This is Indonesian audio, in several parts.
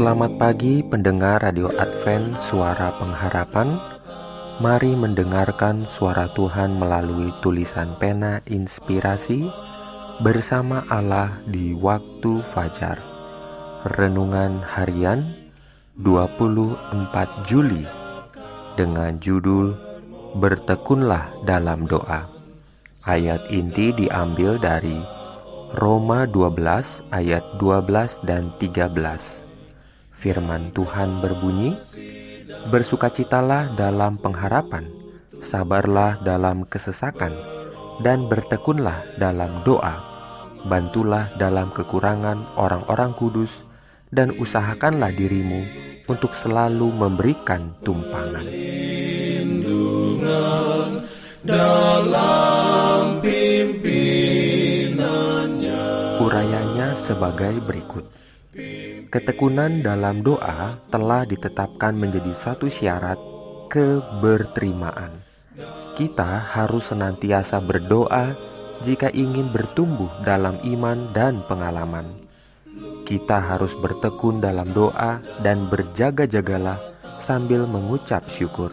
Selamat pagi pendengar Radio Advent Suara Pengharapan. Mari mendengarkan suara Tuhan melalui tulisan pena inspirasi Bersama Allah di waktu fajar. Renungan harian 24 Juli. Dengan judul Bertekunlah dalam doa Ayat inti diambil dari Roma 12 ayat 12 dan 13 Firman Tuhan berbunyi, "Bersukacitalah dalam pengharapan, sabarlah dalam kesesakan, dan bertekunlah dalam doa. Bantulah dalam kekurangan orang-orang kudus, dan usahakanlah dirimu untuk selalu memberikan tumpangan." Urayanya sebagai berikut. Ketekunan dalam doa telah ditetapkan menjadi satu syarat keberterimaan. Kita harus senantiasa berdoa jika ingin bertumbuh dalam iman dan pengalaman. Kita harus bertekun dalam doa dan berjaga-jagalah sambil mengucap syukur.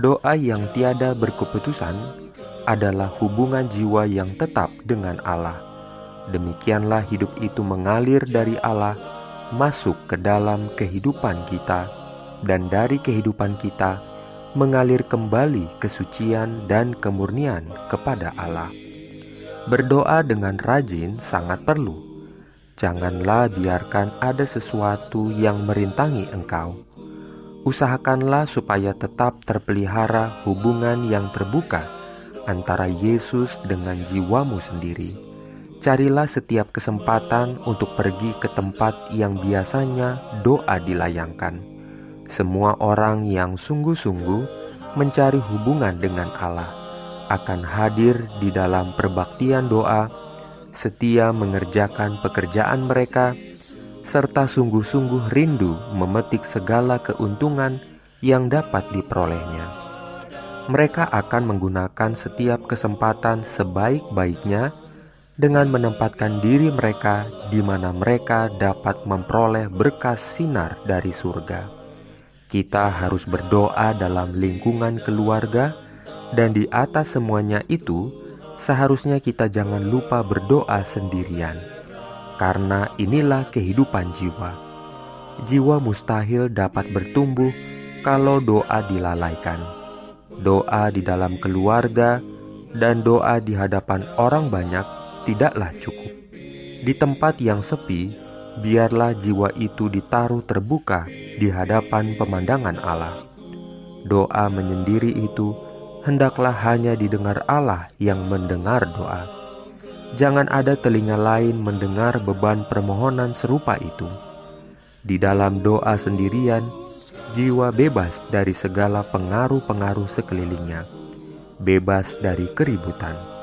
Doa yang tiada berkeputusan adalah hubungan jiwa yang tetap dengan Allah. Demikianlah hidup itu mengalir dari Allah masuk ke dalam kehidupan kita, dan dari kehidupan kita mengalir kembali kesucian dan kemurnian kepada Allah. Berdoa dengan rajin sangat perlu. Janganlah biarkan ada sesuatu yang merintangi engkau. Usahakanlah supaya tetap terpelihara hubungan yang terbuka antara Yesus dengan jiwamu sendiri Carilah setiap kesempatan untuk pergi ke tempat yang biasanya doa dilayangkan. Semua orang yang sungguh-sungguh mencari hubungan dengan Allah akan hadir di dalam perbaktian doa, setia mengerjakan pekerjaan mereka, serta sungguh-sungguh rindu memetik segala keuntungan yang dapat diperolehnya. Mereka akan menggunakan setiap kesempatan sebaik-baiknya dengan menempatkan diri mereka di mana mereka dapat memperoleh berkas sinar dari surga. Kita harus berdoa dalam lingkungan keluarga, dan di atas semuanya itu, seharusnya kita jangan lupa berdoa sendirian, karena inilah kehidupan jiwa. Jiwa mustahil dapat bertumbuh kalau doa dilalaikan. Doa di dalam keluarga dan doa di hadapan orang banyak tidaklah cukup. Di tempat yang sepi, biarlah jiwa itu ditaruh terbuka di hadapan pemandangan Allah. Doa menyendiri itu hendaklah hanya didengar Allah yang mendengar doa. Jangan ada telinga lain mendengar beban permohonan serupa itu. Di dalam doa sendirian, jiwa bebas dari segala pengaruh-pengaruh sekelilingnya, bebas dari keributan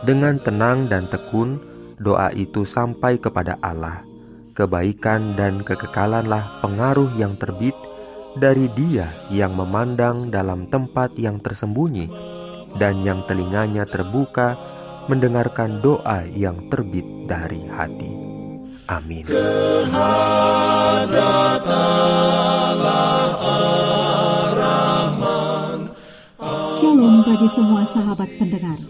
dengan tenang dan tekun, doa itu sampai kepada Allah. Kebaikan dan kekekalanlah pengaruh yang terbit dari Dia yang memandang dalam tempat yang tersembunyi dan yang telinganya terbuka mendengarkan doa yang terbit dari hati. Amin. Shalom bagi semua sahabat pendengar.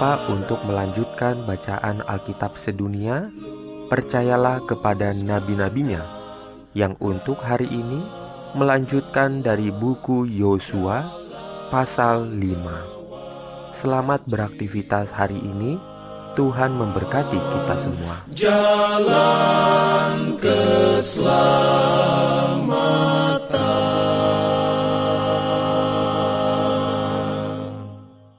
lupa untuk melanjutkan bacaan Alkitab sedunia. Percayalah kepada nabi-nabinya yang untuk hari ini melanjutkan dari buku Yosua pasal 5. Selamat beraktivitas hari ini. Tuhan memberkati kita semua. Jalan keselamatan